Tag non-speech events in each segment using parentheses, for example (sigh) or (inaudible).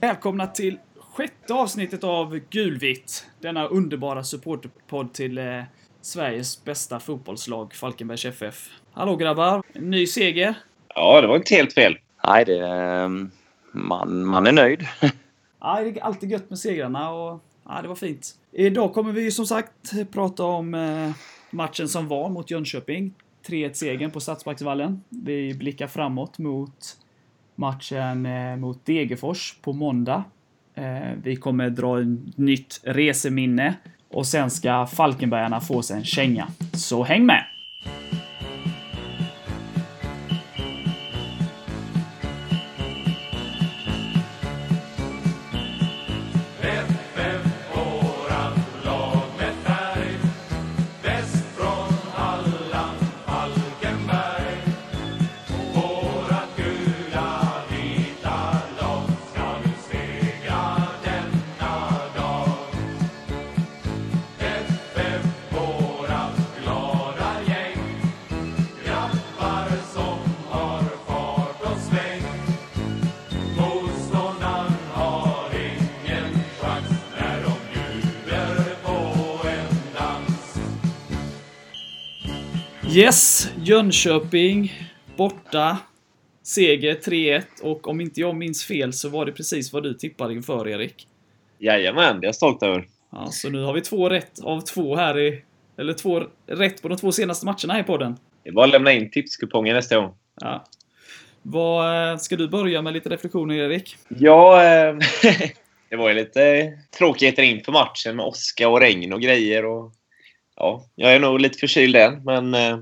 Välkomna till sjätte avsnittet av Gulvitt. Denna underbara supporterpodd till eh, Sveriges bästa fotbollslag, Falkenbergs FF. Hallå grabbar! Ny seger. Ja, det var inte helt fel. Nej, det, ehm, man, man är nöjd. (laughs) Ja, det är alltid gött med segrarna och ja, det var fint. Idag kommer vi som sagt prata om eh, matchen som var mot Jönköping. 3-1-segern på Stadsparksvallen. Vi blickar framåt mot matchen eh, mot Degerfors på måndag. Eh, vi kommer dra ett nytt reseminne och sen ska Falkenbergarna få sig en känga. Så häng med! Yes, Jönköping borta. Seger 3-1 och om inte jag minns fel så var det precis vad du tippade inför Erik. Jajamän, det är jag stolt över. Ja, så nu har vi två rätt av två här i... Eller två rätt på de två senaste matcherna här i podden. Det är bara att lämna in tipskupongen nästa gång. Ja. Vad, eh, ska du börja med lite reflektioner Erik? Ja, eh, (laughs) det var ju lite tråkigheter inför matchen med åska och regn och grejer. Och, ja, jag är nog lite förkyld än, men eh,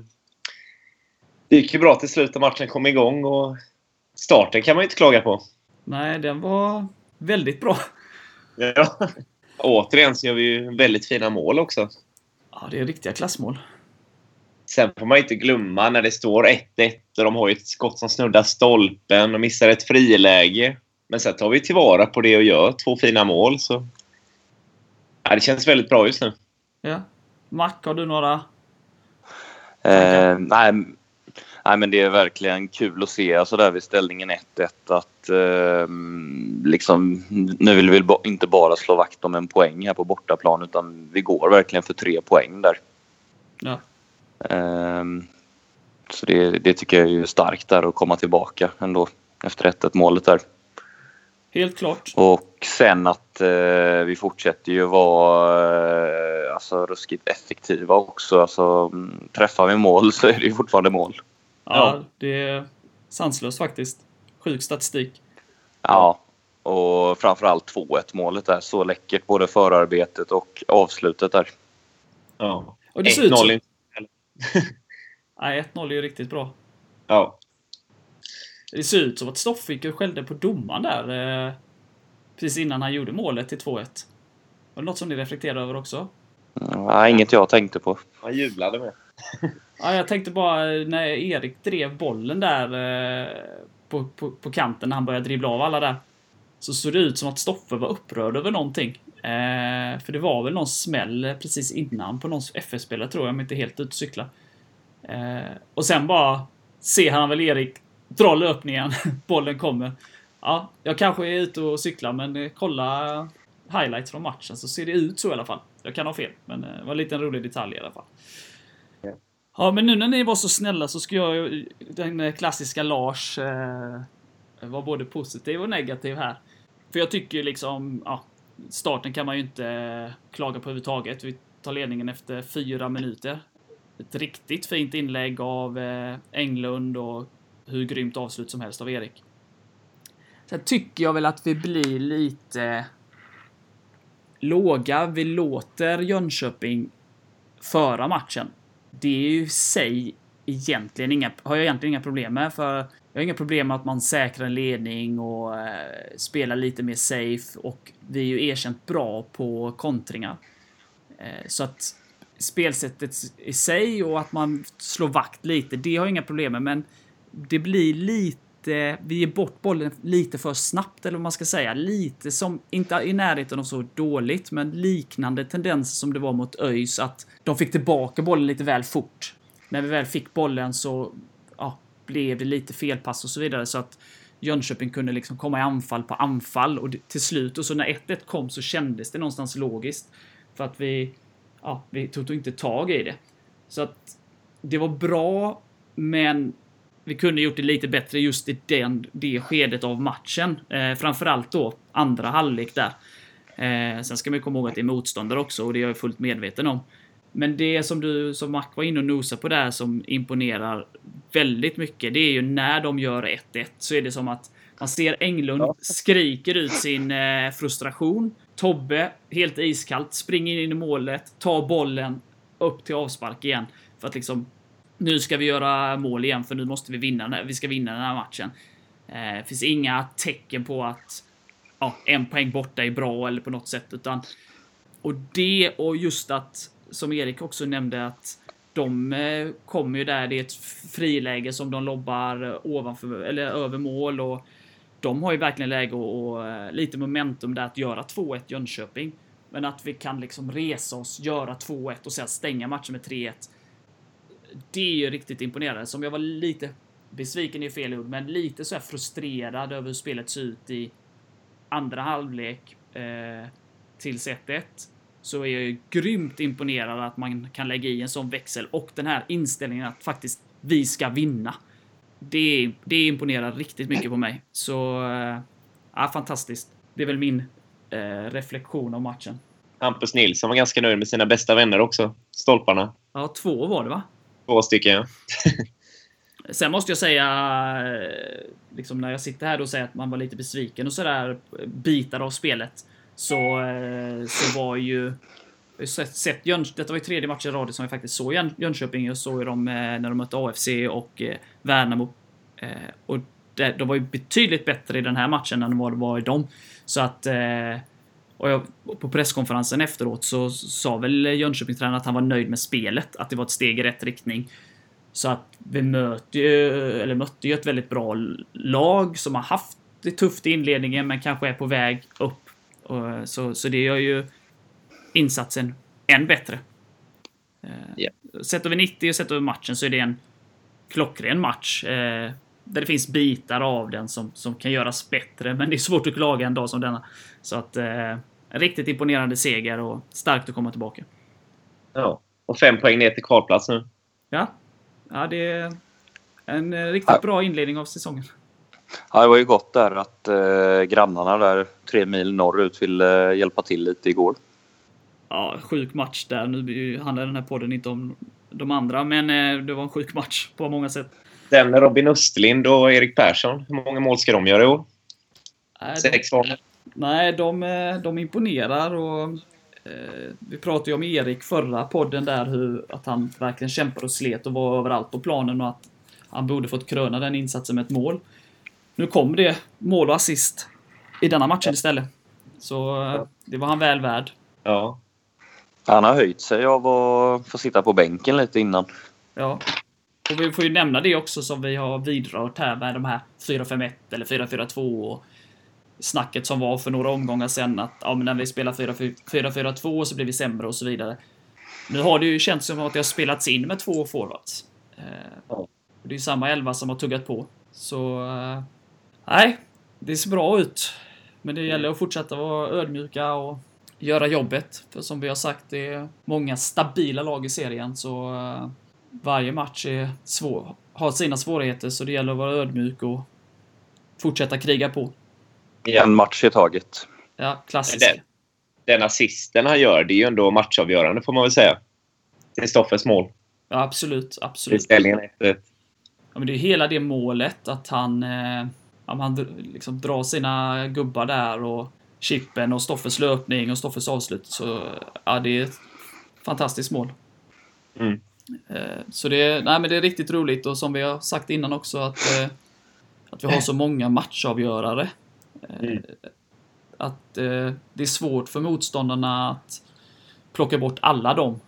det gick ju bra till slut när matchen kom igång och starten kan man ju inte klaga på. Nej, den var väldigt bra. Ja. Återigen så gör vi ju väldigt fina mål också. Ja, det är riktiga klassmål. Sen får man inte glömma när det står 1-1 och de har ett skott som snuddar stolpen och missar ett friläge. Men sen tar vi tillvara på det och gör två fina mål. Så... Ja, det känns väldigt bra just nu. Ja. Mac, har du några? Eh, nej, nej, men det är verkligen kul att se alltså där vid ställningen 1-1 att eh, liksom, nu vill vi inte bara slå vakt om en poäng här på bortaplan utan vi går verkligen för tre poäng där. Ja. Ehm, så det, det tycker jag är ju starkt där att komma tillbaka ändå efter 1-1 målet där. Helt klart. Och sen att eh, vi fortsätter ju vara alltså, ruskigt effektiva också. Alltså, träffar vi mål så är det ju fortfarande mål. Ja, det är sanslöst faktiskt. Sjuk statistik. Ja, och framförallt 2-1 målet där. Så läckert både förarbetet och avslutet där. Ja. Och det ser ut 1-0 som... inte (laughs) Nej, 1-0 är ju riktigt bra. Ja. Det ser ut som att och skällde på domaren där. Eh, precis innan han gjorde målet till 2-1. Var det något som ni reflekterade över också? Nej, inget jag tänkte på. Han jublade med. Ja, jag tänkte bara eh, när Erik drev bollen där eh, på, på, på kanten när han började dribbla av alla där. Så såg det ut som att Stoffe var upprörd över någonting. Eh, för det var väl någon smäll precis innan på någon FF-spelare tror jag, om inte helt ute och cykla. Eh, och sen bara ser han väl Erik dra löpningen, (laughs) bollen kommer. Ja, jag kanske är ute och cyklar, men eh, kolla highlights från matchen så ser det ut så i alla fall. Jag kan ha fel, men eh, det var en liten rolig detalj i alla fall. Ja, men nu när ni var så snälla så ska jag ju- den eh, klassiska Lars eh, vara både positiv och negativ här. För jag tycker liksom, ja, starten kan man ju inte eh, klaga på överhuvudtaget. Vi tar ledningen efter fyra minuter. Ett riktigt fint inlägg av eh, Englund och hur grymt avslut som helst av Erik. Sen tycker jag väl att vi blir lite låga. Vi låter Jönköping föra matchen. Det är ju i sig egentligen inga, har jag egentligen inga problem med. För jag har inga problem med att man säkrar en ledning och eh, spelar lite mer safe. Och vi är ju erkänt bra på kontringar. Eh, så att spelsättet i sig och att man slår vakt lite, det har jag inga problem med. Men det blir lite, Eh, vi ger bort bollen lite för snabbt eller vad man ska säga. Lite som, inte i närheten av så dåligt, men liknande tendenser som det var mot ÖIS att de fick tillbaka bollen lite väl fort. när vi väl fick bollen så ja, blev det lite felpass och så vidare. Så att Jönköping kunde liksom komma i anfall på anfall. Och till slut, och så när 1-1 kom så kändes det någonstans logiskt. För att vi, ja, vi tog inte tag i det. Så att det var bra, men vi kunde gjort det lite bättre just i den, det skedet av matchen. Eh, framförallt då andra halvlek där. Eh, sen ska man komma ihåg att det är motståndare också och det är jag fullt medveten om. Men det som du som Mac var inne och nosade på där som imponerar väldigt mycket, det är ju när de gör 1-1 så är det som att man ser Englund ja. skriker ut sin eh, frustration. Tobbe, helt iskallt, springer in i målet, tar bollen upp till avspark igen. För att liksom, nu ska vi göra mål igen för nu måste vi vinna, vi ska vinna den här matchen. Eh, det eh, finns inga tecken på att ja, en poäng borta är bra eller på något sätt, utan och det och just att som Erik också nämnde att de eh, kommer ju där, det är ett friläge som de lobbar ovanför eller över mål och de har ju verkligen läge och, och lite momentum där att göra 2-1 Jönköping. Men att vi kan liksom resa oss, göra 2-1 och sen stänga matchen med 3-1. Det är ju riktigt imponerande. Som jag var lite besviken i fel ord, men lite så här frustrerad över hur spelet ser ut i andra halvlek eh, tills 1-1 så är jag ju grymt imponerad att man kan lägga i en sån växel och den här inställningen att faktiskt vi ska vinna. Det, det imponerar riktigt mycket på mig. Så, äh, ja, fantastiskt. Det är väl min äh, reflektion av matchen. Hampus Nilsson var ganska nöjd med sina bästa vänner också. Stolparna. Ja, två var det va? Två stycken, ja. (laughs) Sen måste jag säga, eh, liksom när jag sitter här och säger att man var lite besviken och sådär, bitar av spelet så, eh, så var ju sett, sett Jöns, detta var ju tredje matchen i rad som jag faktiskt såg Jön, Jönköping. Jag såg ju dem eh, när de mötte AFC och Värnamo. Och det, de var ju betydligt bättre i den här matchen än vad de var i dem. Så att... Och jag, på presskonferensen efteråt så sa väl Jönköpingstränaren att han var nöjd med spelet, att det var ett steg i rätt riktning. Så att vi möter ju, eller mötte ju ett väldigt bra lag som har haft det tufft i inledningen men kanske är på väg upp och, så, så det gör ju insatsen än bättre. Yeah. Sätter vi 90 och sätter vi matchen så är det en klockren match. Eh, där det finns bitar av den som, som kan göras bättre, men det är svårt att klaga en dag som denna. Så att eh, en riktigt imponerande seger och starkt att komma tillbaka. Ja, och fem poäng ner till kvalplats nu. Ja, ja det är en eh, riktigt ja. bra inledning av säsongen. Ja, det var ju gott där att eh, grannarna där tre mil norrut ville eh, hjälpa till lite igår. Ja, sjuk match där. Nu handlar den här podden inte om de andra, men eh, det var en sjuk match på många sätt. Den med Robin Östlind och Erik Persson. Hur många mål ska de göra i år? Sex var Nej, de, eh, de imponerar och eh, vi pratade ju om Erik förra podden där, hur att han verkligen kämpade och slet och var överallt på planen och att han borde fått kröna den insatsen med ett mål. Nu kom det mål och assist i denna matchen istället. Så eh, det var han väl värd. Ja. Han har höjt sig av att få sitta på bänken lite innan. Ja. Och vi får ju nämna det också som vi har vidrört här med de här 4-5-1 eller 4-4-2 och snacket som var för några omgångar sedan att ja, men när vi spelar 4-4-2 så blir vi sämre och så vidare. Nu har det ju känts som att det har spelats in med två forwards. Eh. Det är ju samma elva som har tuggat på. Så eh, Nej, det ser bra ut. Men det gäller att fortsätta vara ödmjuka och göra jobbet. För som vi har sagt, det är många stabila lag i serien, så uh, varje match är svår, har sina svårigheter, så det gäller att vara ödmjuk och fortsätta kriga på. En match i taget. Ja, klassiskt. Den, den assisten han gör, det är ju ändå matchavgörande får man väl säga. Kristoffers mål. Ja, absolut. absolut. ställningen Ja, men det är hela det målet, att han eh, han liksom drar sina gubbar där och chippen och Stoffers löpning och Stoffers avslut. Så ja, det är ett fantastiskt mål. Mm. Eh, så det, nej, men det är riktigt roligt och som vi har sagt innan också att, eh, att vi har så många matchavgörare. Mm. Eh, att eh, det är svårt för motståndarna att plocka bort alla dem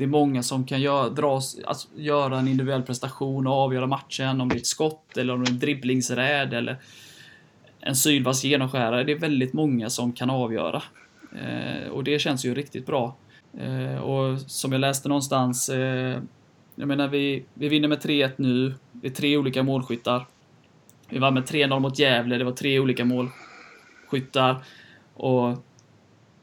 det är många som kan gör, dras, alltså, göra en individuell prestation och avgöra matchen. Om det är ett skott eller om det är en dribblingsräd eller en sylvass genomskärare. Det är väldigt många som kan avgöra. Eh, och det känns ju riktigt bra. Eh, och som jag läste någonstans, eh, Jag menar, vi, vi vinner med 3-1 nu. Det är tre olika målskyttar. Vi vann med 3-0 mot Gävle. Det var tre olika målskyttar. Och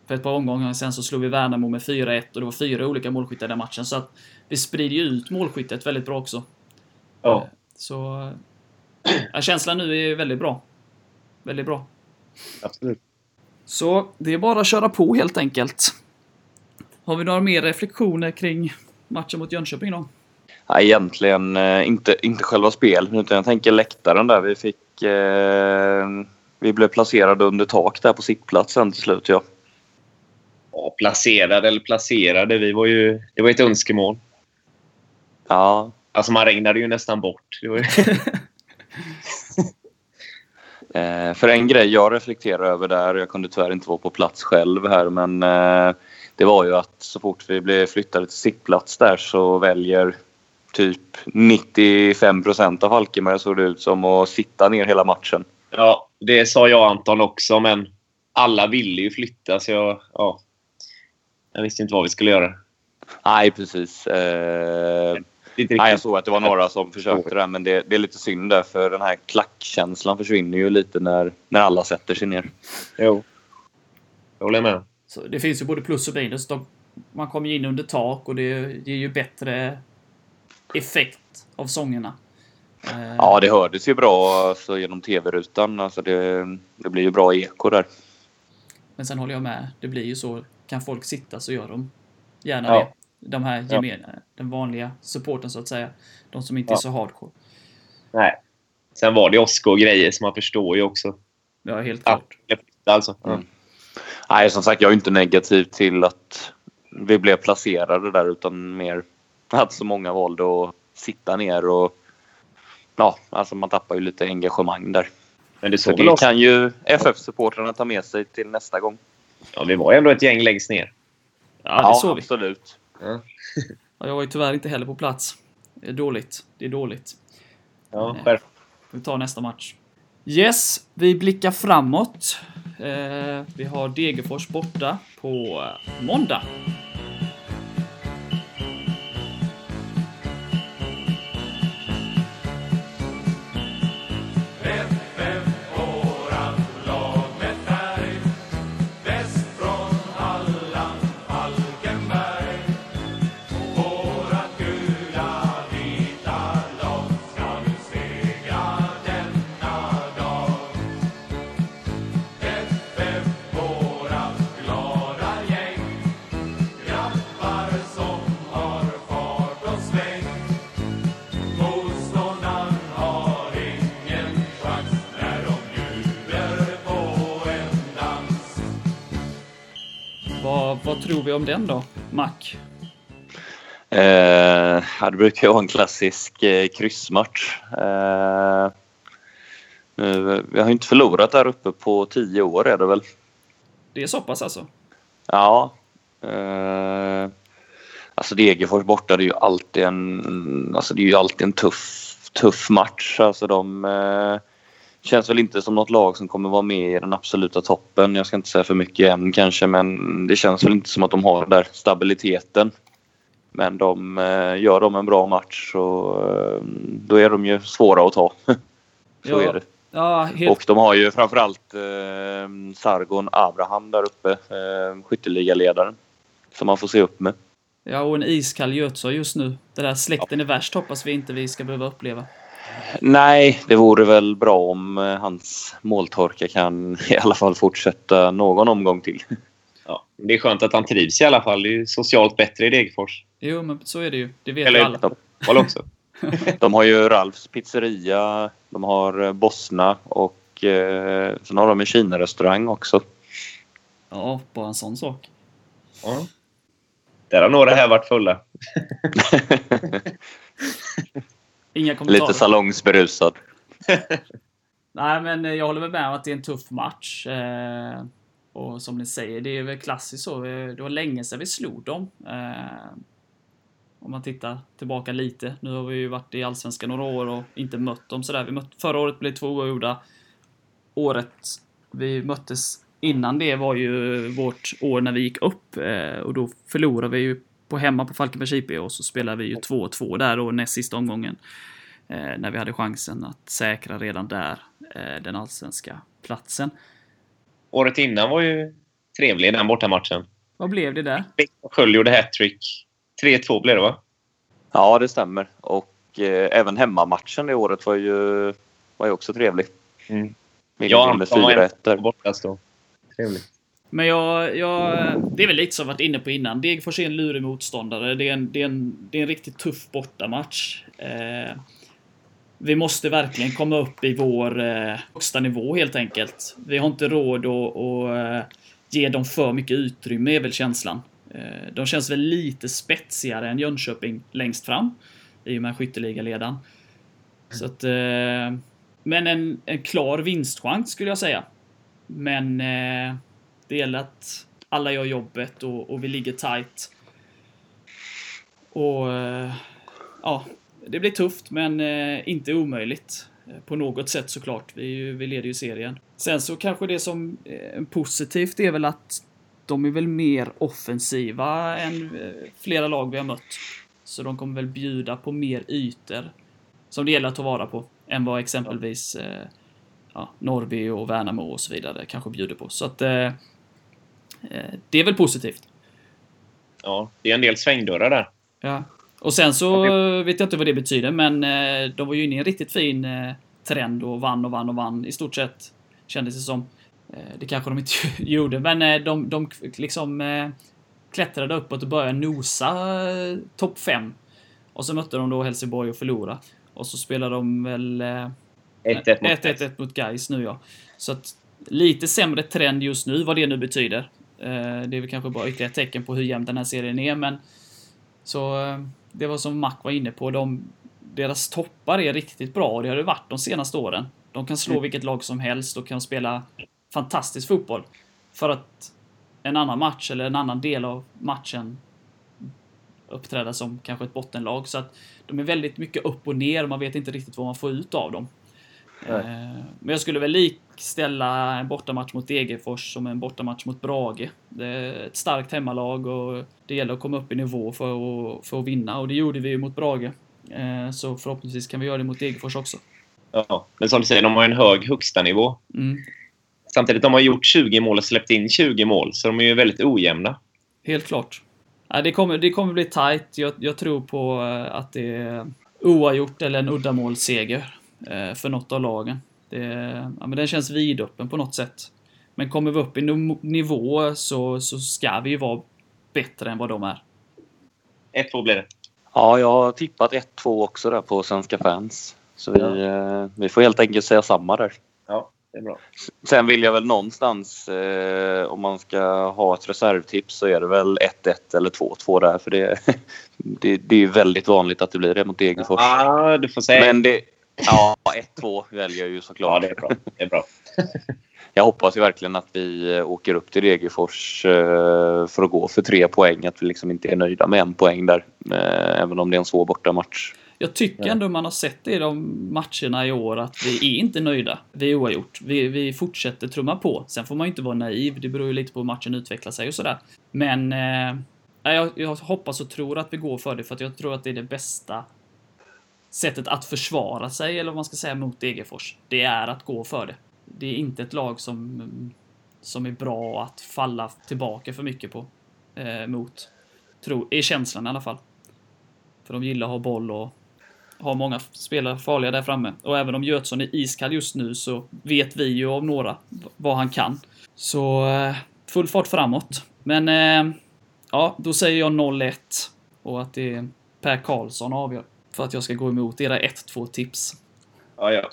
för ett par omgångar sen så slog vi Värnamo med 4-1 och det var fyra olika målskyttar i den matchen. Så att vi sprider ju ut målskyttet väldigt bra också. Ja. Så ja, känslan nu är väldigt bra. Väldigt bra. Absolut. Så det är bara att köra på helt enkelt. Har vi några mer reflektioner kring matchen mot Jönköping då? Ja, egentligen eh, inte, inte själva spelet utan jag tänker läktaren där. Vi fick... Eh, vi blev placerade under tak där på sittplatsen till slut ja. Ja, placerade eller placerade. Vi var ju, det var ett önskemål. Ja, Alltså man regnade ju nästan bort. (laughs) Eh, för en grej jag reflekterar över där, jag kunde tyvärr inte vara på plats själv här, men eh, det var ju att så fort vi blev flyttade till sittplats där så väljer typ 95 procent av Falkenberg såg det ut som att sitta ner hela matchen. Ja, det sa jag Anton också, men alla ville ju flytta så jag... Ja. Jag visste inte vad vi skulle göra. Nej, precis. Eh, Det nej, jag såg att det var några som försökte där, men det, det är lite synd där för den här klackkänslan försvinner ju lite när, när alla sätter sig ner. Jo. Jag håller med. Så det finns ju både plus och minus. De, man kommer ju in under tak och det ger ju bättre effekt av sångerna. Eh, Ja, det hördes ju bra alltså, genom tv-rutan. Alltså, det, det blir ju bra eko där. Men sen håller jag med. Det blir ju så. Kan folk sitta så gör de gärna Ja. det. De här Ja. gemena, den vanliga supporten så att säga. De som inte är Ja. så hardcore. Nej. Sen var det Oskar och grejer som man förstår ju också. Ja, helt Ja. klart. Alltså. Mm. Nej, som sagt, jag är inte negativ till att vi blev placerade där utan mer att så många valde att sitta ner och ja, alltså man tappar ju lite engagemang där. Men det Så såg väl det kan ju FF-supportrarna ta med sig till nästa gång. Ja, vi var ju ändå ett gäng längst ner. Ja, det såg vi. absolut. Ja. (laughs) Ja, jag var ju tyvärr inte heller på plats. Det är dåligt. Det är dåligt. Ja, Nej. själv. Vi tar nästa match. Yes, vi blickar framåt. Eh, vi har Degerfors borta på eh, måndag. Tror vi om den då, Mac? Eh, det brukar vara en klassisk eh, kryssmatch. Eh, nu, vi har ju inte förlorat där uppe på tio år är det väl? Det är så pass alltså? Ja. Eh, alltså Degerfors borta det är ju alltid en, alltså det är ju alltid en tuff, tuff match. Alltså de eh, känns väl inte som något lag som kommer vara med i den absoluta toppen. Jag ska inte säga för mycket än kanske men det känns väl inte som att de har den där stabiliteten. Men de eh, gör de en bra match så eh, då är de ju svåra att ta. (laughs) så Ja, är det. Ja, helt... Och de har ju framförallt eh, Sargon Abraham där uppe, eh, skytteligaledaren. Som man får se upp med. Ja, och en iskall Götze just nu. Det där släkten är värst hoppas vi inte vi ska behöva uppleva. Nej, det vore väl bra om eh, hans måltorka kan (laughs) i alla fall fortsätta någon omgång till. (laughs) Ja. Det är skönt att han trivs i alla fall. Det är ju socialt bättre i Degerfors. Jo, men så är det ju. Det vet Eller alla. De, också. (laughs) de har ju Ralfs pizzeria, de har eh, Bosna och eh, sen har de en Kina-restaurang också. Ja, bara en sån sak. Ja. Där har några här varit fulla. Inga kommentarer. Lite salongsberusad. (laughs) Nej, men eh, jag håller väl med om att det är en tuff match. Eh, och som ni säger, det är väl klassiskt så. Det var länge sedan vi slog dem. Eh, om man tittar tillbaka lite. Nu har vi ju varit i Allsvenskan några år och inte mött dem sådär. Vi mött, förra året blev två oavgjorda. Året vi möttes innan det var ju vårt år när vi gick upp. Eh, och då förlorade vi ju på hemma på Falkenbergs IP och så spelade vi ju 2-2 där då näst sista omgången. Eh, när vi hade chansen att säkra redan där eh, den allsvenska platsen. Året innan var ju trevlig, den bortamatchen. Vad blev det där? Sköld gjorde hattrick. 3-2 blev det, va? Ja, det stämmer. Och eh, även hemmamatchen det året var ju, var ju också trevlig. Mm. Ja, med de var 4-1 där. borta då. Trevligt. Men jag, jag, det är väl lite som jag varit inne på innan. Degerfors är en lurig motståndare. Det är en, det är en, det är en riktigt tuff bortamatch. Eh, vi måste verkligen komma upp i vår eh, högsta nivå helt enkelt. Vi har inte råd att, att eh, ge dem för mycket utrymme är väl känslan. Eh, de känns väl lite spetsigare än Jönköping längst fram. I och med skytteligaledaren. Så att, eh, men en, en klar vinstchans skulle jag säga. Men eh, det gäller att alla gör jobbet och, och vi ligger tight. Och eh, ja, det blir tufft men eh, inte omöjligt. Eh, på något sätt såklart. Vi, ju, vi leder ju serien. Sen så kanske det som är positivt är väl att de är väl mer offensiva än flera lag vi har mött. Så de kommer väl bjuda på mer ytor som det gäller att ta vara på än vad exempelvis ja, Norrby och Värnamo och så vidare kanske bjuder på. Så att eh, det är väl positivt. Ja, det är en del svängdörrar där. Ja. Och sen så vet jag inte vad det betyder, men eh, de var ju inne i en riktigt fin eh, trend och vann och vann och vann i stort sett. Kändes det som. Eh, det kanske de inte (laughs) gjorde, men eh, de, de liksom eh, klättrade uppåt och började nosa eh, topp 5. Och så mötte de då Helsingborg och förlorade. Och så spelade de väl... Eh, 1-1 mot 1-1 mot Gais nu ja. Så att lite sämre trend just nu, vad det nu betyder. Eh, Det är väl kanske bara ytterligare ett tecken på hur jämn den här serien är, men så eh, det var som Mac var inne på, de, deras toppar är riktigt bra och det har det varit de senaste åren. De kan slå vilket lag som helst och kan spela fantastisk fotboll. För att en annan match eller en annan del av matchen uppträda som kanske ett bottenlag. Så att de är väldigt mycket upp och ner. Man vet inte riktigt vad man får ut av dem. Nej. Eh, Men jag skulle väl likställa en bortamatch mot Degerfors som en bortamatch mot Brage. Det är ett starkt hemmalag och det gäller att komma upp i nivå för att, för att vinna och det gjorde vi ju mot Brage. Eh, Så förhoppningsvis kan vi göra det mot Degerfors också. Ja, men som du säger, de har en hög högsta nivå. Mm. Samtidigt de har gjort 20 mål och släppt in 20 mål, så de är ju väldigt ojämna. Helt klart. Det, kommer, det kommer bli tight. Jag, jag tror på eh, att det är oavgjort eller en uddamålsseger för något av lagen. Det, ja, men den känns vidöppen på något sätt. Men kommer vi upp i nivå så, så ska vi ju vara bättre än vad de är. 1-2 blir det. Ja, jag har tippat 1-2 också där på Svenska fans. Så vi, eh, vi får helt enkelt säga samma där. Ja, det är bra. Sen vill jag väl någonstans, eh, om man ska ha ett reservtips så är det väl 1-1 eller 2-2 där. För det, (laughs) det, det är ju väldigt vanligt att det blir det mot Degerfors. Ja, du får säga. Men det, ja, 1-2 väljer jag ju Ja, såklart. det är bra. Det är bra. (laughs) Jag hoppas ju verkligen att vi eh, åker upp till Degerfors eh, för att gå för tre poäng. Att vi liksom inte är nöjda med en poäng där. eh, Även om det är en svår bortamatch. Jag tycker Ja. ändå man har sett det i de matcherna i år att vi är inte nöjda. Vi är oavgjort. Vi, vi fortsätter trumma på. Sen får man ju inte vara naiv. Det beror ju lite på hur matchen utvecklar sig och sådär. Men eh, jag, jag hoppas och tror att vi går för det för att jag tror att det är det bästa sättet att försvara sig, eller vad man ska säga, mot Degerfors. Det är att gå för det. Det är inte ett lag som, som är bra att falla tillbaka för mycket på. Eh, mot. Tror, är känslan i alla fall. För de gillar att ha boll och har många spelare farliga där framme. Och även om Götsson är iskall just nu så vet vi ju av några vad han kan. Så eh, full fart framåt. Men eh, ja, då säger jag 0-1 och att det är Per Karlsson avgör. För att jag ska gå emot era 1-2 tips. Ja, ja.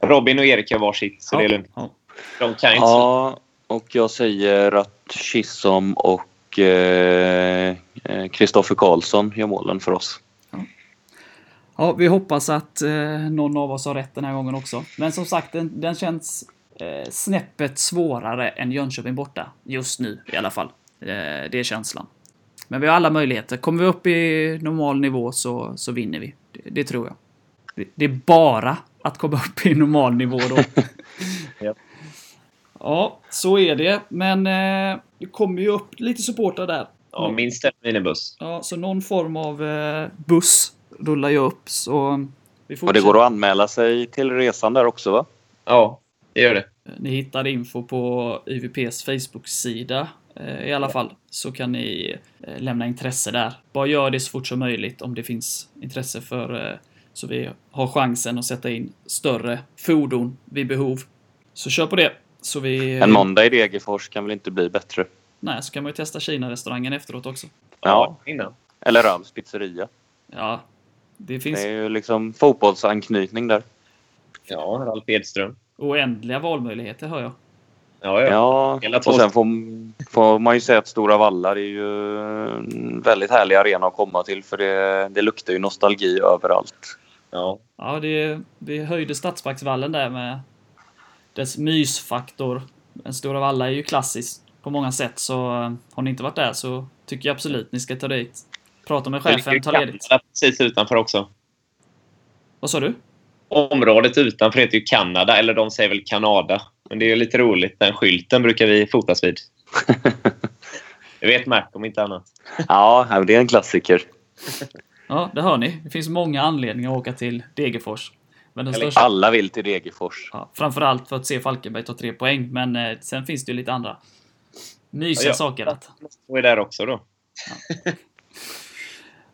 Robin och Erik har varsitt, så det är lugnt. Ja. De kan inte. Ja, och jag säger att Chisholm och eh, eh, Kristoffer Karlsson gör målen för oss. Ja, vi hoppas att eh, någon av oss har rätt den här gången också. Men som sagt, den, den känns eh, snäppet svårare än Jönköping borta. Just nu i alla fall. Eh, det är känslan. Men vi har alla möjligheter. Kommer vi upp i normal nivå så, så vinner vi. Det, det tror jag. Det, det är bara att komma upp i normal nivå då. (laughs) Japp. Ja, så är det. Men eh, det kommer ju upp lite supportrar där. Ja, minst en minibuss. Ja, så någon form av eh, buss rullar ju upp. Så vi Och det går att anmäla sig till resan där också va? Ja, det gör det. Ni hittar info på YVPs Facebook-sida i alla fall. Så kan ni eh, lämna intresse där. Bara gör det så fort som möjligt om det finns intresse för eh, så vi har chansen att sätta in större fordon vid behov. Så kör på det. Så vi... En måndag i Degerfors kan väl inte bli bättre? Nej, så kan man ju testa Kina-restaurangen efteråt också. Ja. innan. Eller Ralfs pizzeria. Ja, det finns Det är ju liksom fotbollsanknytning där. Ja, Ralf Edström. oändliga valmöjligheter hör jag. Ja, ja. Ja, och sen får, får man ju säga att Stora Valla det är ju en väldigt härlig arena att komma till för det, det luktar ju nostalgi överallt. ja. Ja, det, vi höjde Stadsparksvallen där med dess mysfaktor. Den Stora Valla är ju klassisk på många sätt, så eh, har ni inte varit där så tycker jag absolut ni ska ta dit. Prata med Det chefen, i ta ledigt. Kanada precis utanför också. Vad sa du? Området utanför heter ju Kanada, eller de säger väl Kanada. Men det är ju lite roligt. Den skylten brukar vi fotas vid. (laughs) Det vet Mac om inte annat. Ja, det är en klassiker. Ja, det hör ni. Det finns många anledningar att åka till Degerfors. Men den Eller största, Alla vill till Degerfors. ja, framförallt för att se Falkenberg ta tre poäng, men eh, sen finns det ju lite andra mysiga Ja, ja. saker att Och är där också då.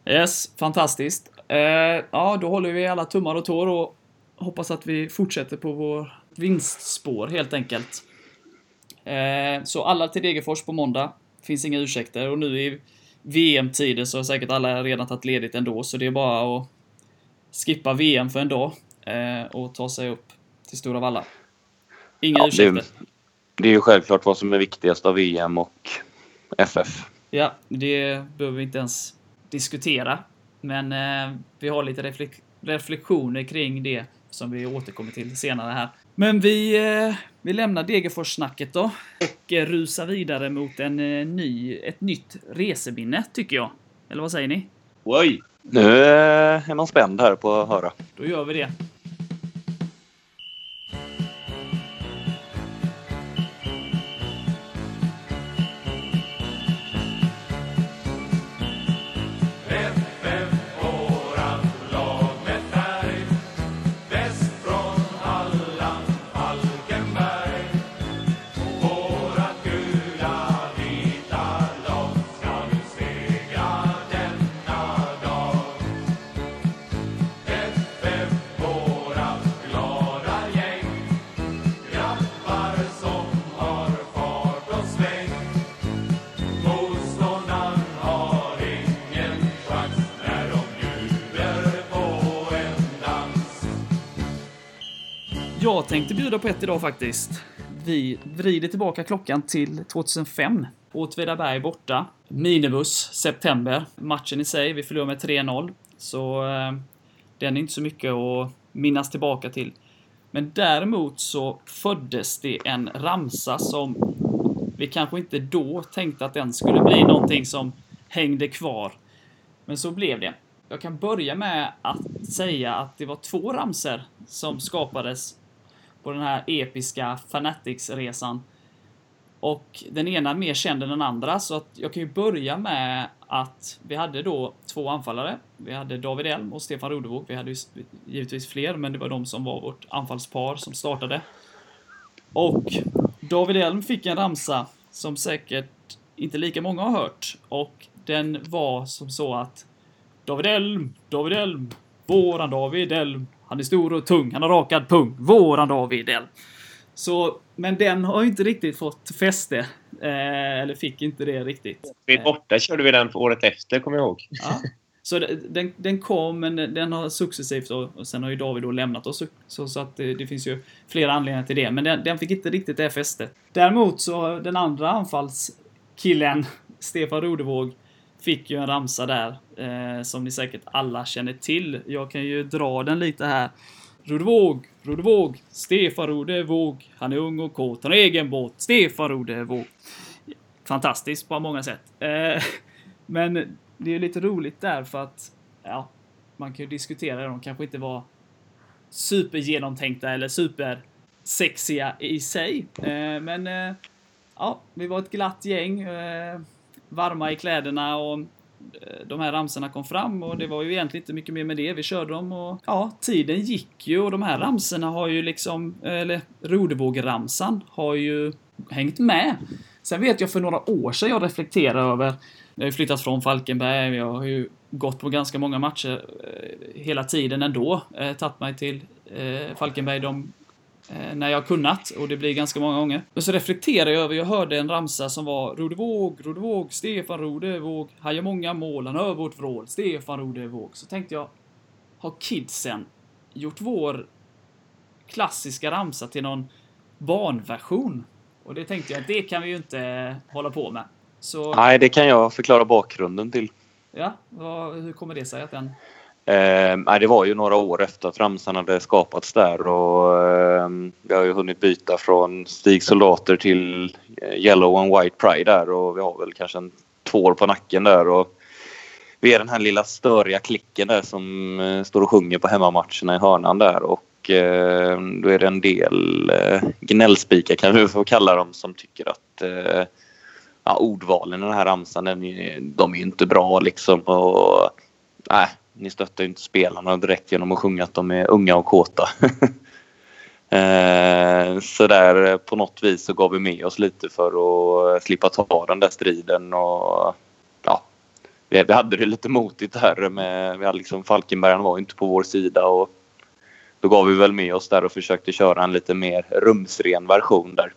Yes, fantastiskt. Eh, ja, då håller vi alla tummar och tår och hoppas att vi fortsätter på vår vinstspår helt enkelt. Eh, så alla till Degerfors på måndag. Finns inga ursäkter och nu i VM-tider så har säkert alla redan tagit ledigt ändå, så det är bara att skippa VM för en dag eh, och ta sig upp till Stora Valla. Inga Ja, det, ursäkter. det är ju självklart vad som är viktigast av VM och FF. Ja, det behöver vi inte ens diskutera. Men eh, vi har lite reflek reflektioner kring det som vi återkommer till senare här. Men vi, eh, vi lämnar Degerfors-snacket då och eh, rusar vidare mot en, eh, ny, ett nytt reseminne, tycker jag. Eller vad säger ni? Oj! Nu eh, är man spänd här på att höra. Då gör vi det. Tänkte bjuda på ett idag faktiskt. Vi vrider tillbaka klockan till 2005. Åtvidaberg borta. Minibuss, september. Matchen i sig, vi förlorar med 3-0. Så eh, den är inte så mycket att minnas tillbaka till. Men däremot så föddes det en ramsa som vi kanske inte då tänkte att den skulle bli någonting som hängde kvar. Men så blev det. Jag kan börja med att säga att det var två ramser som skapades på den här episka Fanatics-resan. Och den ena mer känd än den andra, så att jag kan ju börja med att vi hade då två anfallare. Vi hade David Elm och Stefan Rodevåg. Vi hade ju givetvis fler, men det var de som var vårt anfallspar som startade. Och David Elm fick en ramsa som säkert inte lika många har hört. Och den var som så att David Elm, David Elm, våran David Elm. Han är stor och tung, han har rakad pung. Våran David Elm. Så, men den har ju inte riktigt fått fäste. Eh, eller fick inte det riktigt. Vi borta körde vi den för året efter, kommer jag ihåg. Ja. Så den, den kom, men den har successivt och, och sen har ju David då lämnat oss. Så, så att det, det finns ju flera anledningar till det. Men den, den fick inte riktigt det fästet. Däremot så den andra anfallskillen, (laughs) Stefan Rodevåg, fick ju en ramsa där. Eh, som ni säkert alla känner till. Jag kan ju dra den lite här. Rodevåg, Rodevåg, Stefan Rodevåg. Han är ung och kåt, han har egen båt. Stefan Rodevåg. Fantastiskt på många sätt. Eh, (laughs) men det är lite roligt där för att, ja, man kan ju diskutera de kanske inte var supergenomtänkta eller supersexiga i sig. Eh, men eh, ja, vi var ett glatt gäng. Eh, Varma i kläderna och eh, de här ramsorna kom fram och det var ju egentligen inte mycket mer med det. Vi körde dem och ja, tiden gick ju och de här ramsorna har ju liksom, eller roddevågramsan har ju hängt med. Sen vet jag för några år sedan jag reflekterade över, jag har ju flyttat från Falkenberg, jag har ju gått på ganska många matcher eh, hela tiden ändå. Eh, tagit mig till eh, Falkenberg de, när jag kunnat och det blir ganska många gånger. Men så reflekterar jag över, jag hörde en ramsa som var Rodevåg, Rodevåg, Stefan Rodevåg, han gör många mål, han hör vårt vrål, Stefan Rodevåg. Så tänkte jag, har kidsen gjort vår klassiska ramsa till någon barnversion? Och det tänkte jag att det kan vi ju inte hålla på med. Så, Nej, det kan jag förklara bakgrunden till. ja, vad, hur kommer det sig att den... Eh, det var ju några år efter att ramsan hade skapats där och eh, vi har ju hunnit byta från Stig Soldater till eh, Yellow and White Pride där och vi har väl kanske en, två år på nacken där och vi är den här lilla störiga klicken där som eh, står och sjunger på hemmamatcherna i hörnan där och eh, då är det en del eh, gnällspikar kan vi få kalla dem som tycker att eh, ja, ordvalen i den här ramsan den är, de är ju inte bra liksom och nej, ni stöttar ju inte spelarna direkt genom att sjunga att de är unga och kåta. (laughs) eh, så där på något vis så gav vi med oss lite för att slippa ta den där striden och ja, vi, hade det lite motigt här med, vi hade liksom Falkenbergarna var inte på vår sida och då gav vi väl med oss där och försökte köra en lite mer rumsren version där.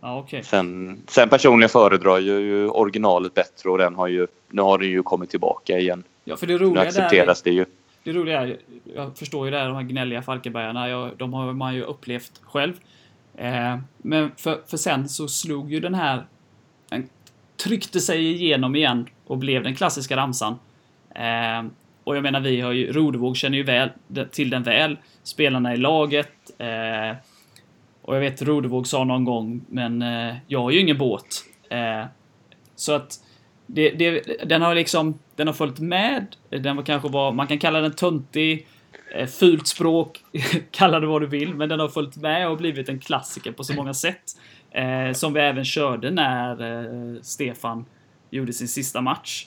Ja, okej. Sen, sen personligen föredrar jag ju originalet bättre och den har ju, nu har den ju kommit tillbaka igen. Ja, för det Nu roliga där... accepteras det ju. Det roliga är, jag förstår ju det här, de här gnälliga Falkenbergarna, jag, de har man ju upplevt själv. Eh, men för, för sen så slog ju den här, den tryckte sig igenom igen och blev den klassiska ramsan. Eh, och jag menar, vi har ju, Rodevåg känner ju väl, till den väl, spelarna i laget. Eh, och jag vet Rodevåg sa någon gång, men eh, jag har ju ingen båt. Eh, så att det, det, den har liksom, den har följt med. Den var kanske var, man kan kalla den töntig, eh, fult språk, (laughs) kalla det vad du vill, men den har följt med och blivit en klassiker på så många sätt. Eh, som vi även körde när eh, Stefan gjorde sin sista match.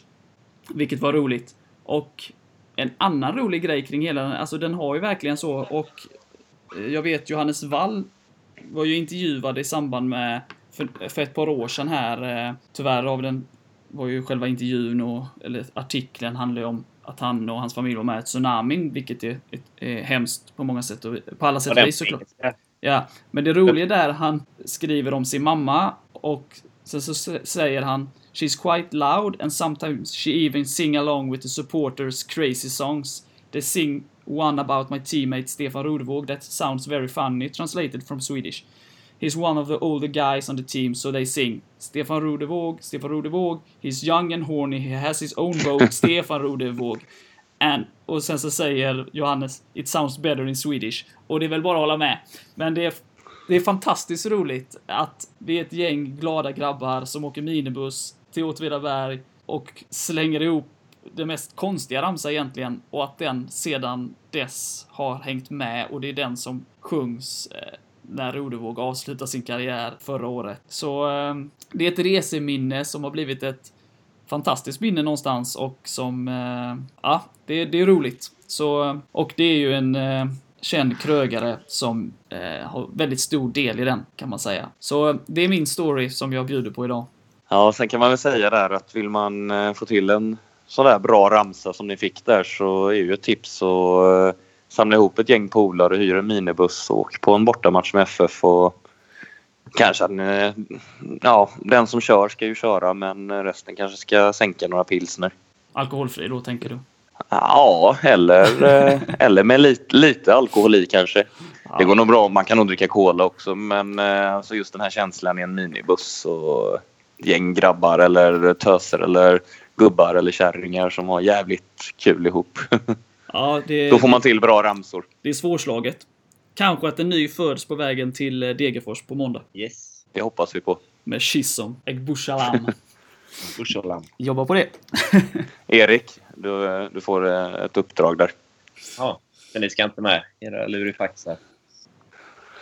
Vilket var roligt. Och en annan rolig grej kring hela den, alltså den har ju verkligen så och eh, jag vet Johannes Wall var ju intervjuad i samband med för, för ett par år sedan här, eh, tyvärr av den var ju själva intervjun och, eller artikeln handlar ju om att han och hans familj var med i tsunamin, vilket är, är, är hemskt på många sätt och på alla sätt och vis såklart. Ja, men det roliga där han skriver om sin mamma och sen så säger han She's quite loud and sometimes she even sing along with the supporters crazy songs. They sing one about my teammate Stefan Rodevåg that sounds very funny, translated from Swedish. He's one of the older guys on the team, so they sing Stefan Rodevåg, Stefan Rodevåg, he's young and horny, he has his own boat, (laughs) Stefan Rodevåg. And, och sen så säger Johannes, it sounds better in Swedish. Och det är väl bara att hålla med. Men det är, det är fantastiskt roligt att vi är ett gäng glada grabbar som åker minibuss till Åtvidaberg och slänger ihop det mest konstiga ramsa egentligen och att den sedan dess har hängt med och det är den som sjungs eh, när Rodevåg avslutade sin karriär förra året. Så eh, det är ett reseminne som har blivit ett fantastiskt minne någonstans och som, eh, ja, det, det är roligt. Så, ehm, och det är ju en eh, känd krögare som eh, har väldigt stor del i den, kan man säga. Så ehm, det är min story som jag bjuder på idag. Ja, sen kan man väl säga där att vill man eh, få till en sån där bra ramsa som ni fick där så är ju ett tips att samla ihop ett gäng polare, hyra en minibuss och åk på en bortamatch med FF och kanske att ni, ja, den som kör ska ju köra men resten kanske ska sänka några pilsner. Alkoholfri då, tänker du? Ja, eller, eh, eller med lite, lite alkohol i kanske. Det går nog bra. Man kan nog dricka cola också men eh, alltså just den här känslan i en minibuss och gäng grabbar eller töser eller gubbar eller kärringar som har jävligt kul ihop. (laughs) Ja, det, Då får man till bra ramsor. det är svårslaget. Kanske att en ny föds på vägen till eh, Degerfors på måndag. Yes. Det hoppas vi på. Med Chisholm, Egbushalam. (laughs) Bushalam. Jobba på det. (laughs) Erik, du, du får eh, ett uppdrag där. Ja, men ni ska inte med era lurifaxar.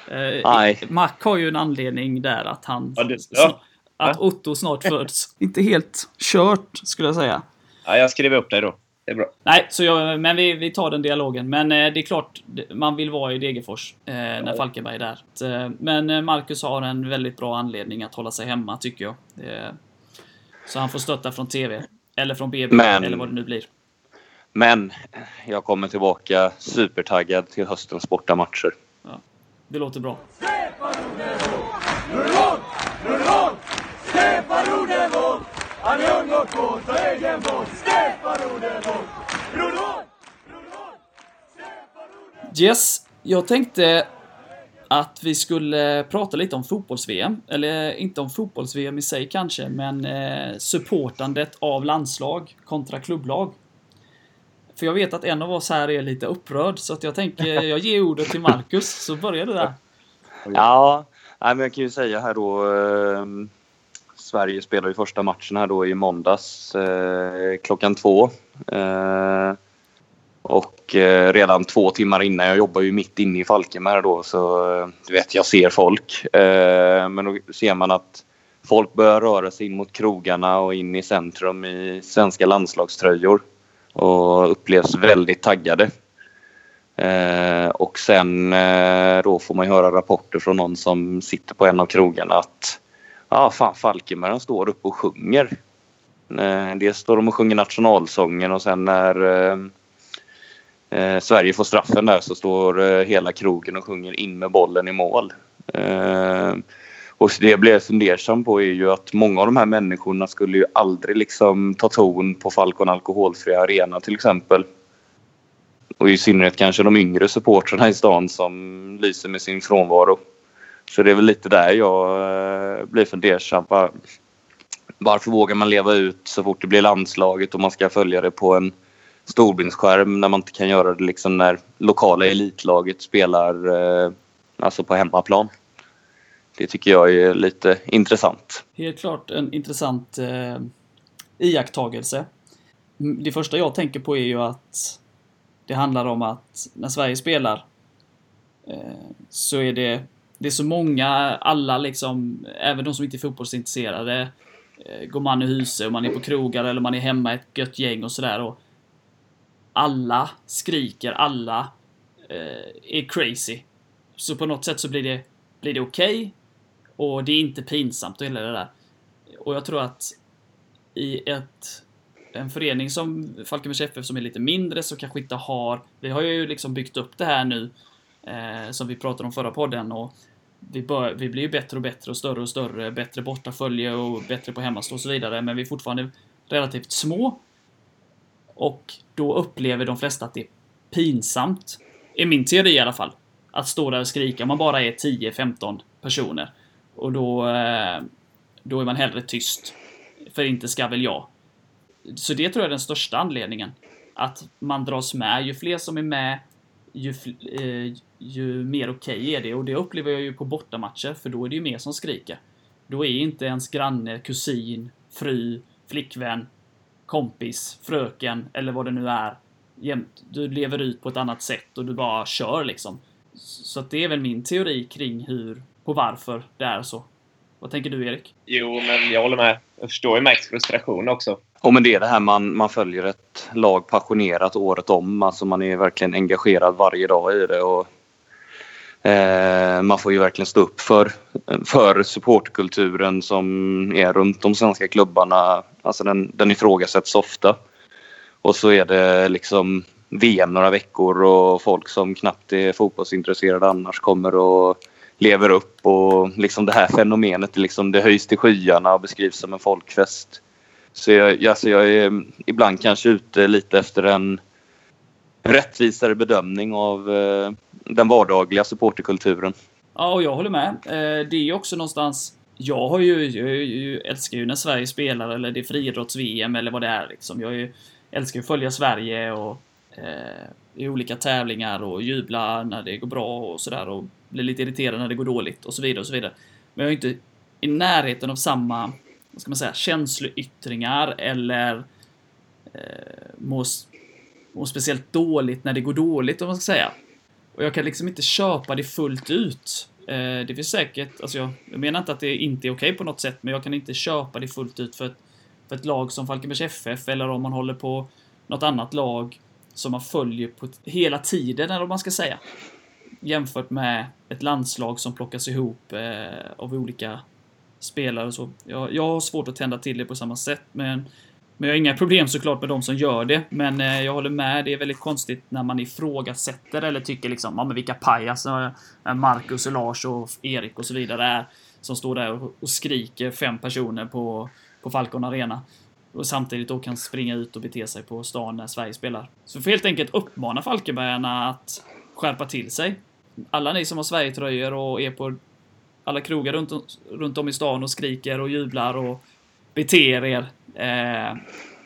Eh, Nej. Mac har ju en anledning där att han... Ja, det- ja. att Otto snart föds. (laughs) Inte helt kört, skulle jag säga. Ja, jag skriver upp dig då. Det är bra. Nej, så jag, men vi, vi tar den dialogen. Men eh, det är klart, det- man vill vara i Degerfors eh, när Falkenberg är där. Så, eh, men eh, Marcus har en väldigt bra anledning att hålla sig hemma, tycker jag. Det, så han får stötta från TV. Eller från BB, Men- eller vad det nu blir. Men jag kommer tillbaka supertaggad till höstens bortamatcher. Det låter bra. Rudolf! Rudolf! Stefan Rudolf! Han är ung och cool på egen båt. Stefan! Stefan Rudolf! Yes, jag tänkte att vi skulle prata lite om fotbolls-VM. Eller inte om fotbolls-VM i sig kanske, men eh, supportandet av landslag kontra klubblag. För jag vet att en av oss här är lite upprörd, så att jag tänker (laughs) jag ger ordet till Marcus, så börjar du där. Ja, men jag kan ju säga här då. Sverige spelar ju första matchen här då i måndags eh, klockan två. Eh, och eh, redan två timmar innan, jag jobbar ju mitt inne i Falkenberg då så eh, du vet jag ser folk. Eh, men då ser man att folk börjar röra sig in mot krogarna och in i centrum i svenska landslagströjor. Och upplevs väldigt taggade. Eh, och sen eh, då får man ju höra rapporter från någon som sitter på en av krogarna att ja, ah, fan Falkenberg står upp och sjunger. Eh, dels står de och sjunger nationalsången och sen när eh, eh, Sverige får straffen där så står eh, hela krogen och sjunger in med bollen i mål. Eh, och det jag blev fundersam på är ju att många av de här människorna skulle ju aldrig liksom ta ton på Falcon Alkoholfria Arena till exempel. Och i synnerhet kanske de yngre supportrarna i stan som lyser med sin frånvaro. Så det är väl lite där jag eh, blir fundersam. Var- Varför vågar man leva ut så fort det blir landslaget och man ska följa det på en storbildsskärm när man inte kan göra det liksom när lokala elitlaget spelar eh, alltså på hemmaplan. Det tycker jag är lite intressant. Helt klart en intressant eh, iakttagelse. Det första jag tänker på är ju att det handlar om att när Sverige spelar eh, så är det, det är så många, alla liksom, även de som inte är fotbollsintresserade, eh, går man i huset och man är på krogar eller man är hemma i ett gött gäng och sådär och alla skriker, alla eh, är crazy. Så på något sätt så blir det, blir det okej och det är inte pinsamt och hela det där. Och jag tror att i ett, en förening som Falkenbergs FF som är lite mindre så kanske inte har... Vi har ju liksom byggt upp det här nu eh, som vi pratade om förra podden och vi, bör, vi blir ju bättre och bättre och större och större, bättre bortafölje och bättre på hemmastå och så vidare. Men vi är fortfarande relativt små. Och då upplever de flesta att det är pinsamt. I min teori i alla fall. Att stå där och skrika om man bara är 10-15 personer. Och då, eh, då är man hellre tyst. För inte ska väl jag. Så det tror jag är den största anledningen. Att man dras med. Ju fler som är med, ju, eh, ju mer okej är det. Och det upplever jag ju på bortamatcher, för då är det ju mer som skriker. Då är inte ens granne, kusin, fru, flickvän, kompis, fröken eller vad det nu är. Jämt, du lever ut på ett annat sätt och du bara kör liksom. Så att det är väl min teori kring hur och varför det är så. Vad tänker du Erik? Jo, men jag håller med. Jag förstår ju Max frustration också. Och men det är det här man, man följer ett lag passionerat året om. Alltså man är verkligen engagerad varje dag i det. Och, eh, man får ju verkligen stå upp för, för supportkulturen som är runt de svenska klubbarna. Alltså den, den ifrågasätts ofta. Och så är det liksom VM några veckor och folk som knappt är fotbollsintresserade annars kommer och lever upp. Och liksom det här fenomenet liksom, det höjs till skyarna och beskrivs som en folkfest. Så jag, alltså jag är mm, ibland kanske ute lite efter en rättvisare bedömning av eh, den vardagliga supporterkulturen. Ja, och jag håller med. Eh, det är ju också någonstans... Jag har ju, jag, älskar ju när Sverige spelar eller det är friidrotts-VM eller vad det är liksom. Jag är älskar ju att följa Sverige och eh, i olika tävlingar och jubla när det går bra och sådär och bli lite irriterad när det går dåligt och så vidare och så vidare. Men jag är inte i närheten av samma, vad ska man säga, känsloyttringar eller eh, mår, mår speciellt dåligt när det går dåligt om man ska säga. Och jag kan liksom inte köpa det fullt ut. Eh, det finns säkert, alltså jag, jag menar inte att det inte är okej på något sätt, men jag kan inte köpa det fullt ut för ett, för ett lag som Falkenbergs FF eller om man håller på något annat lag som man följer på ett, hela tiden, eller vad man ska säga. Jämfört med ett landslag som plockas ihop eh, av olika spelare och så. Jag, jag har svårt att tända till det på samma sätt, men men jag har inga problem såklart med de som gör det. Men eh, jag håller med, det är väldigt konstigt när man ifrågasätter eller tycker liksom, ja men vilka pajas eh, eh, Marcus och Lars och Erik och så vidare är. Som står där och, och skriker fem personer på, på Falcon Arena. Och samtidigt då kan springa ut och bete sig på stan när Sverige spelar. Så vi får helt enkelt uppmana Falkenbergarna att skärpa till sig. Alla ni som har Sverigetröjor och är på alla krogar runt, runt om i stan och skriker och jublar och beter er. Eh,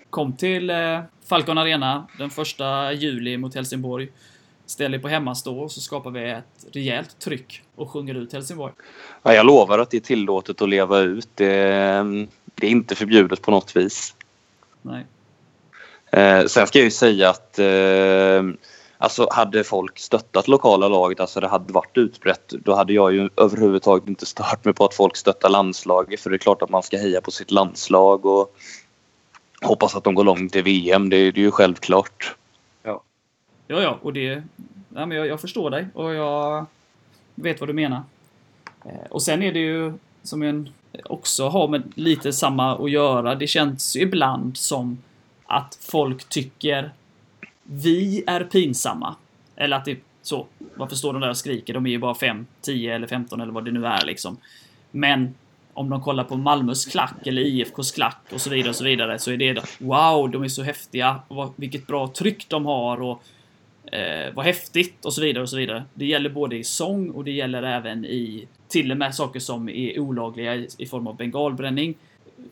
kom till eh, Falcon Arena den första juli mot Helsingborg. Ställ er på hemmastå så skapar vi ett rejält tryck och sjunger ut Helsingborg. Ja, jag lovar att det är tillåtet att leva ut. Det, det är inte förbjudet på något vis. Nej. Eh, sen ska jag ju säga att eh, alltså hade folk stöttat lokala laget, alltså det hade varit utbrett, då hade jag ju överhuvudtaget inte stört mig på att folk stöttar landslaget. För det är klart att man ska heja på sitt landslag och hoppas att de går långt i VM. Det, det är ju självklart. Ja, ja, ja och det... Ja, men jag, jag förstår dig och jag vet vad du menar. Eh, och sen är det ju som en också har med lite samma att göra. Det känns ju ibland som att folk tycker vi är pinsamma. Eller att det är så. Varför står de där och skriker? De är ju bara 5, 10 eller 15 eller vad det nu är liksom. Men om de kollar på Malmös klack eller IFKs klack och så vidare och så vidare så är det wow, de är så häftiga. Vilket bra tryck de har och eh, vad häftigt och så vidare och så vidare. Det gäller både i sång och det gäller även i till och med saker som är olagliga i, i form av bengalbränning.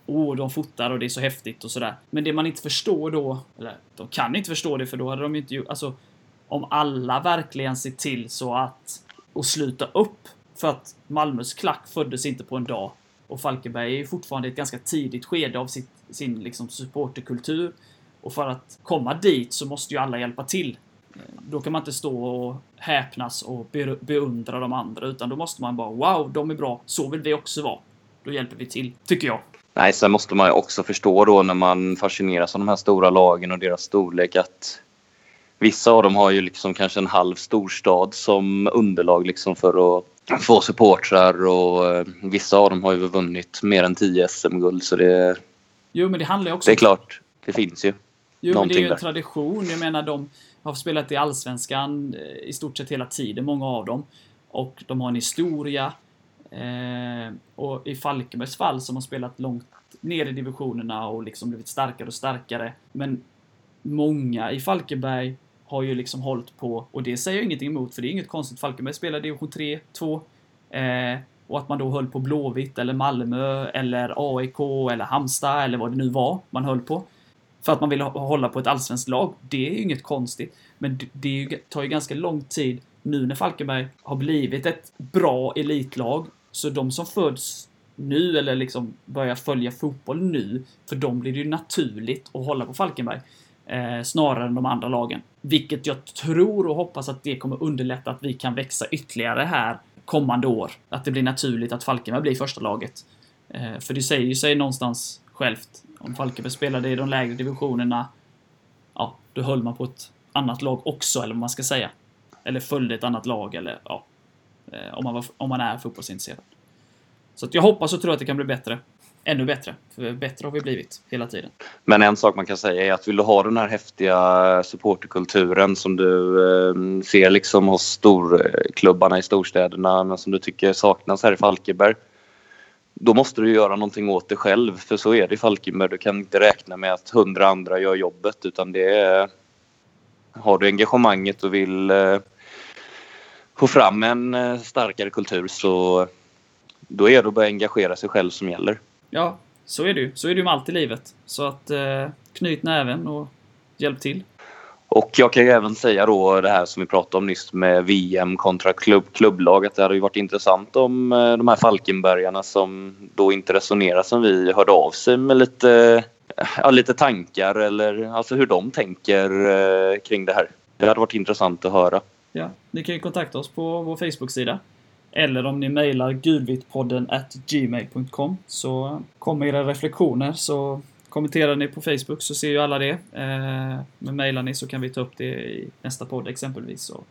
Åh, oh, de fotar och det är så häftigt och sådär. Men det man inte förstår då, eller de kan inte förstå det för då hade de inte gjort, alltså om alla verkligen ser till så att och sluta upp för att Malmös klack föddes inte på en dag och Falkenberg är ju fortfarande i ett ganska tidigt skede av sitt, sin liksom supporterkultur. Och för att komma dit så måste ju alla hjälpa till. Då kan man inte stå och häpnas och beundra de andra, utan då måste man bara wow, de är bra, så vill vi också vara. Då hjälper vi till, tycker jag. Nej, sen måste man ju också förstå då när man fascineras av de här stora lagen och deras storlek att vissa av dem har ju liksom kanske en halv storstad som underlag liksom för att få supportrar och eh, vissa av dem har ju vunnit mer än 10 SM-guld så det... Jo, men det handlar ju också... Det är klart, det finns ju. Jo, men det är ju en där. tradition. Jag menar, de har spelat i Allsvenskan eh, i stort sett hela tiden, många av dem. Och de har en historia. Eh, och i Falkenbergs fall som har spelat långt ner i divisionerna och liksom blivit starkare och starkare. Men många i Falkenberg har ju liksom hållit på, och det säger jag ingenting emot för det är inget konstigt. Falkenberg spelar division 3, 2. Eh, och att man då höll på Blåvitt eller Malmö eller AIK eller Halmstad eller vad det nu var man höll på. För att man vill hålla på ett allsvenskt lag. Det är ju inget konstigt. Men det tar ju ganska lång tid nu när Falkenberg har blivit ett bra elitlag. Så de som föds nu eller liksom börjar följa fotboll nu, för dem blir det ju naturligt att hålla på Falkenberg. Eh, snarare än de andra lagen. Vilket jag tror och hoppas att det kommer underlätta att vi kan växa ytterligare här kommande år. Att det blir naturligt att Falkenberg blir första laget. Eh, för det säger ju sig någonstans självt. Om Falkenberg spelade i de lägre divisionerna, ja, då höll man på ett annat lag också, eller vad man ska säga. Eller följde ett annat lag, eller ja, Eh, om man, var, om man är fotbollsintresserad. Så att jag hoppas och tror att det kan bli bättre ännu bättre. För bättre har vi blivit hela tiden. Men en sak man kan säga är att vill du ha den här häftiga supporterkulturen som du eh, ser liksom hos storklubbarna i storstäderna men som du tycker saknas här i Falkenberg. Då måste du göra någonting åt det själv för så är det i Falkenberg. Du kan inte räkna med att hundra andra gör jobbet utan det är... Har du engagemanget och vill eh, få fram en eh, starkare kultur så då är det att börja engagera sig själv som gäller. Ja, så är det ju. Så är det ju med allt i livet. Så att eh, knyt näven och hjälp till. Och jag kan ju även säga då det här som vi pratade om nyss med VM kontra klubb, klubblag att det hade ju varit intressant om eh, de här Falkenbergarna som då inte resonerar som vi hörde av sig med lite, ja, lite tankar eller alltså hur de tänker eh, kring det här. Det hade varit intressant att höra. Ja, ni kan ju kontakta oss på vår Facebook-sida Eller om ni mejlar gulvitpodden at gmail.com så kommer era reflektioner. Så kommenterar ni på Facebook så ser ju alla det. Eh, men mejlar ni så kan vi ta upp det i nästa podd exempelvis. Så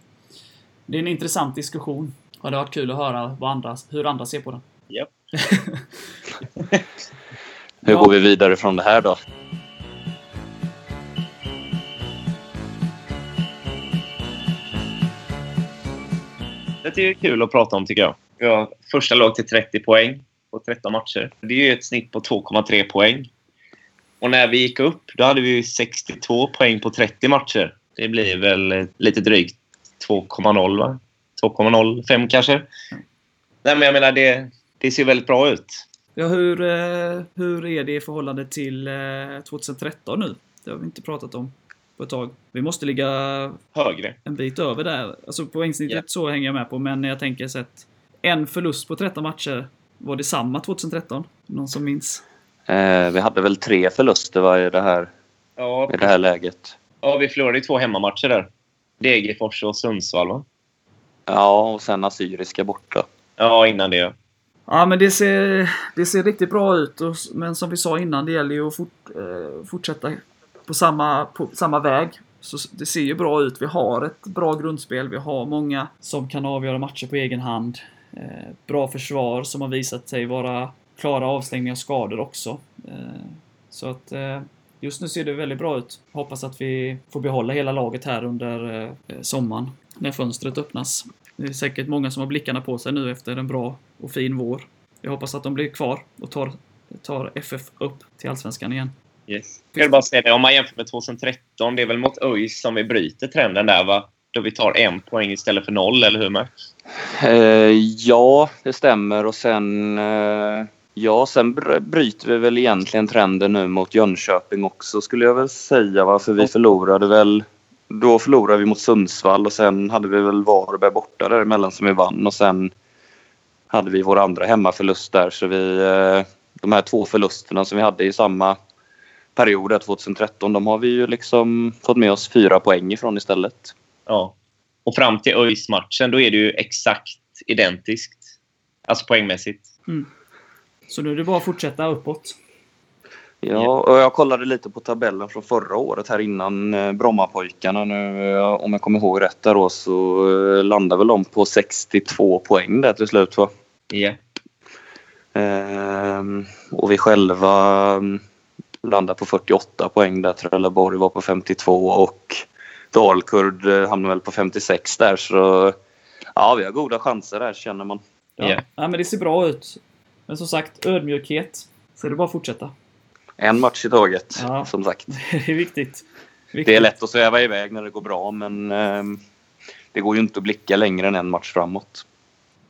det är en intressant diskussion. Och det har varit kul att höra vad andra, hur andra ser på den. Japp. (laughs) Hur Ja. går vi vidare från det här då? Det är kul att prata om tycker jag. Vi första lag till 30 poäng på 13 matcher. Det är ju ett snitt på 2,3 poäng. Och när vi gick upp, då hade vi ju 62 poäng på 30 matcher. Det blir väl lite drygt 2,0 va? 2,05 kanske. Nej, men jag menar, det, det ser väldigt bra ut. Ja, hur, eh, hur är det i förhållande till eh, 2013 nu? Det har vi inte pratat om på ett tag. Vi måste ligga Högre. en bit över där. Alltså poängsnittet Ja. så hänger jag med på, men jag tänker så att en förlust på 13 matcher, var det samma 2013? Någon som minns? Eh, vi hade väl tre förluster va, i, det här, Ja, i det här läget. ja vi förlorade två hemmamatcher där. Degerfors och Sundsvall, va? Ja, och sen Assyriska borta. Ja, innan det. Ja, men det ser, det ser riktigt bra ut. Och, men som vi sa innan, det gäller ju att fort, eh, fortsätta på samma, på samma väg. Så det ser ju bra ut. Vi har ett bra grundspel. Vi har många som kan avgöra matcher på egen hand. Eh, bra försvar som har visat sig vara klara avstängningar och skador också. Eh, så att eh, just nu ser det väldigt bra ut. Hoppas att vi får behålla hela laget här under eh, eh sommaren när fönstret öppnas. Det är säkert många som har blickarna på sig nu efter en bra och fin vår. Jag hoppas att de blir kvar och tar, tar FF upp till Allsvenskan igen. Yes. Jag vill bara säga det, om man jämför med 2013, det är väl mot ÖIS som vi bryter trenden där, va? Då vi tar en poäng istället för noll, eller hur, Max? Eh, ja, det stämmer. Och sen, eh, ja, sen br- bryter vi väl egentligen trenden nu mot Jönköping också skulle jag väl säga. Varför vi förlorade väl... Då förlorade vi mot Sundsvall och sen hade vi väl Varberg borta däremellan som vi vann och sen hade vi vår andra hemmaförlust där. Så vi, eh, de här två förlusterna som vi hade i samma period där 2013, de har vi ju liksom fått med oss fyra poäng ifrån istället. Ja. Och fram till ÖIS-matchen, då är det ju exakt identiskt. Alltså poängmässigt. Så nu är det bara att fortsätta uppåt. Ja, och jag kollade lite på tabellen från förra året här innan eh, Brommapojkarna. Nu, eh, om jag kommer ihåg rätt där då, så eh, landade väl de på 62 poäng där till slut. Va? Ja. Ehm, och vi själva landade på 48 poäng där. Trelleborg var på 52 och Dalkurd eh, hamnade väl på 56 där. Så ja, vi har goda chanser där känner man. Ja. Ja. ja, men det ser bra ut. Men som sagt, ödmjukhet. Så är det bara att fortsätta. En match i taget, Ja. som sagt. (laughs) Det är viktigt. viktigt. Det är lätt att sväva iväg när det går bra, men ehm, det går ju inte att blicka längre än en match framåt.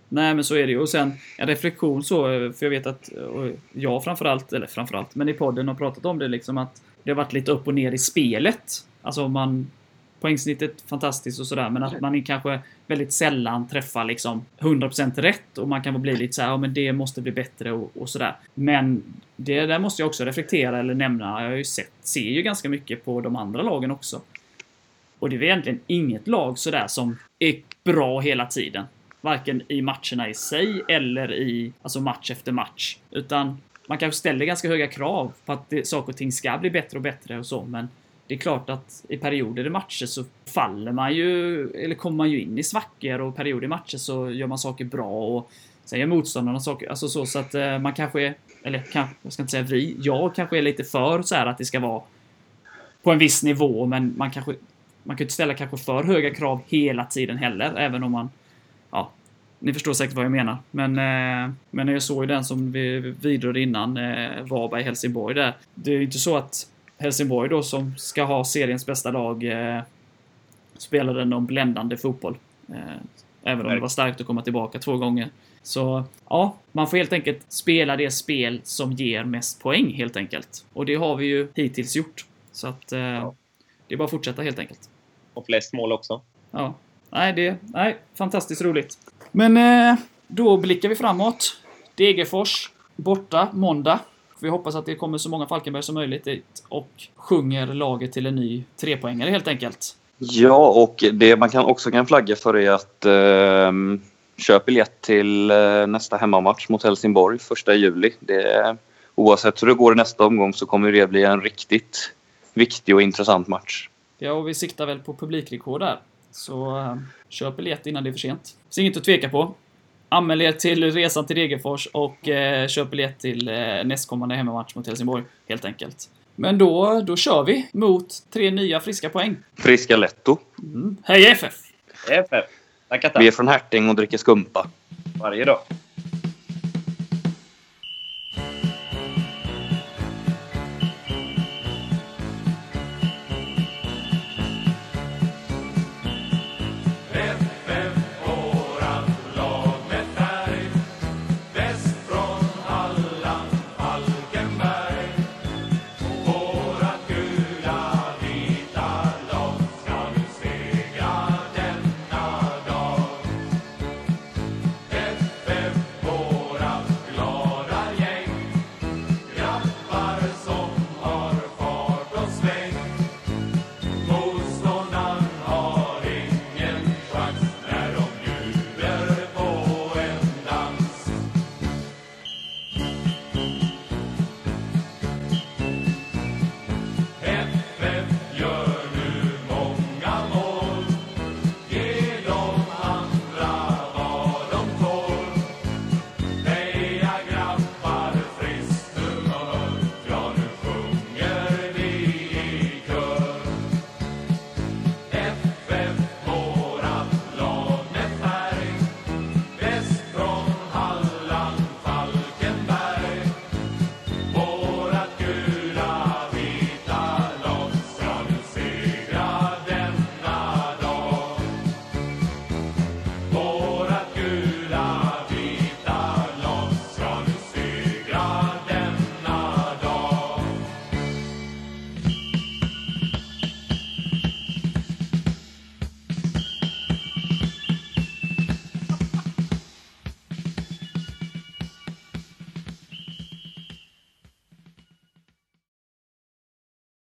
Nej, men så är det ju. Och sen en reflektion så, för jag vet att och jag framförallt, eller framförallt, men i podden har pratat om det liksom att det har varit lite upp och ner i spelet. Alltså man... Poängsnittet fantastiskt och sådär, men att man kanske väldigt sällan träffar liksom 100% rätt och man kan bli lite så här, ja men det måste bli bättre och, och sådär. Men det där måste jag också reflektera eller nämna. Jag har ju sett, ser ju ganska mycket på de andra lagen också. Och det är egentligen inget lag sådär som är bra hela tiden. Varken i matcherna i sig eller i alltså match efter match. Utan man kanske ställer ganska höga krav på att det, saker och ting ska bli bättre och bättre och så, men det är klart att i perioder i matcher så faller man ju, eller kommer man ju in i svackor och perioder i matcher så gör man saker bra och sen gör motståndarna saker, alltså så, så att eh, man kanske är, eller kanske, jag ska inte säga vi, jag kanske är lite för så här att det ska vara på en viss nivå, men man kanske man kan inte ställa kanske för höga krav hela tiden heller, även om man ni förstår säkert vad jag menar. Men, eh, men jag såg ju den som vi vidrörde innan, eh, Varberg-Helsingborg där. Det är ju inte så att Helsingborg då som ska ha seriens bästa lag eh, spelade någon bländande fotboll. Eh, även om det var starkt att komma tillbaka två gånger. Så ja, man får helt enkelt spela det spel som ger mest poäng helt enkelt. Och det har vi ju hittills gjort. Så att eh, det är bara att fortsätta helt enkelt. Och flest mål också. Ja. Nej, det... Nej, fantastiskt roligt. Men eh, då blickar vi framåt. Degerfors borta måndag. Vi hoppas att det kommer så många Falkenberg som möjligt dit och sjunger laget till en ny trepoängare helt enkelt. Ja, och det man kan också kan flagga för är att ehm, köp biljett till eh, nästa hemmamatch mot Helsingborg första juli. Det, oavsett hur det går i nästa omgång så kommer det bli en riktigt viktig och intressant match. Ja, och vi siktar väl på publikrekord där. Så eh, köp biljett innan det är för sent. Så inget att tveka på. Anmäl er till resan till Degerfors och eh, köp biljett till eh, nästkommande hemmamatch mot Helsingborg, helt enkelt. Men då, då kör vi mot tre nya friska poäng. Friska Letto. Mm. Hej FF! FF. Tackar, Vi är från Herting och dricker skumpa. Varje dag.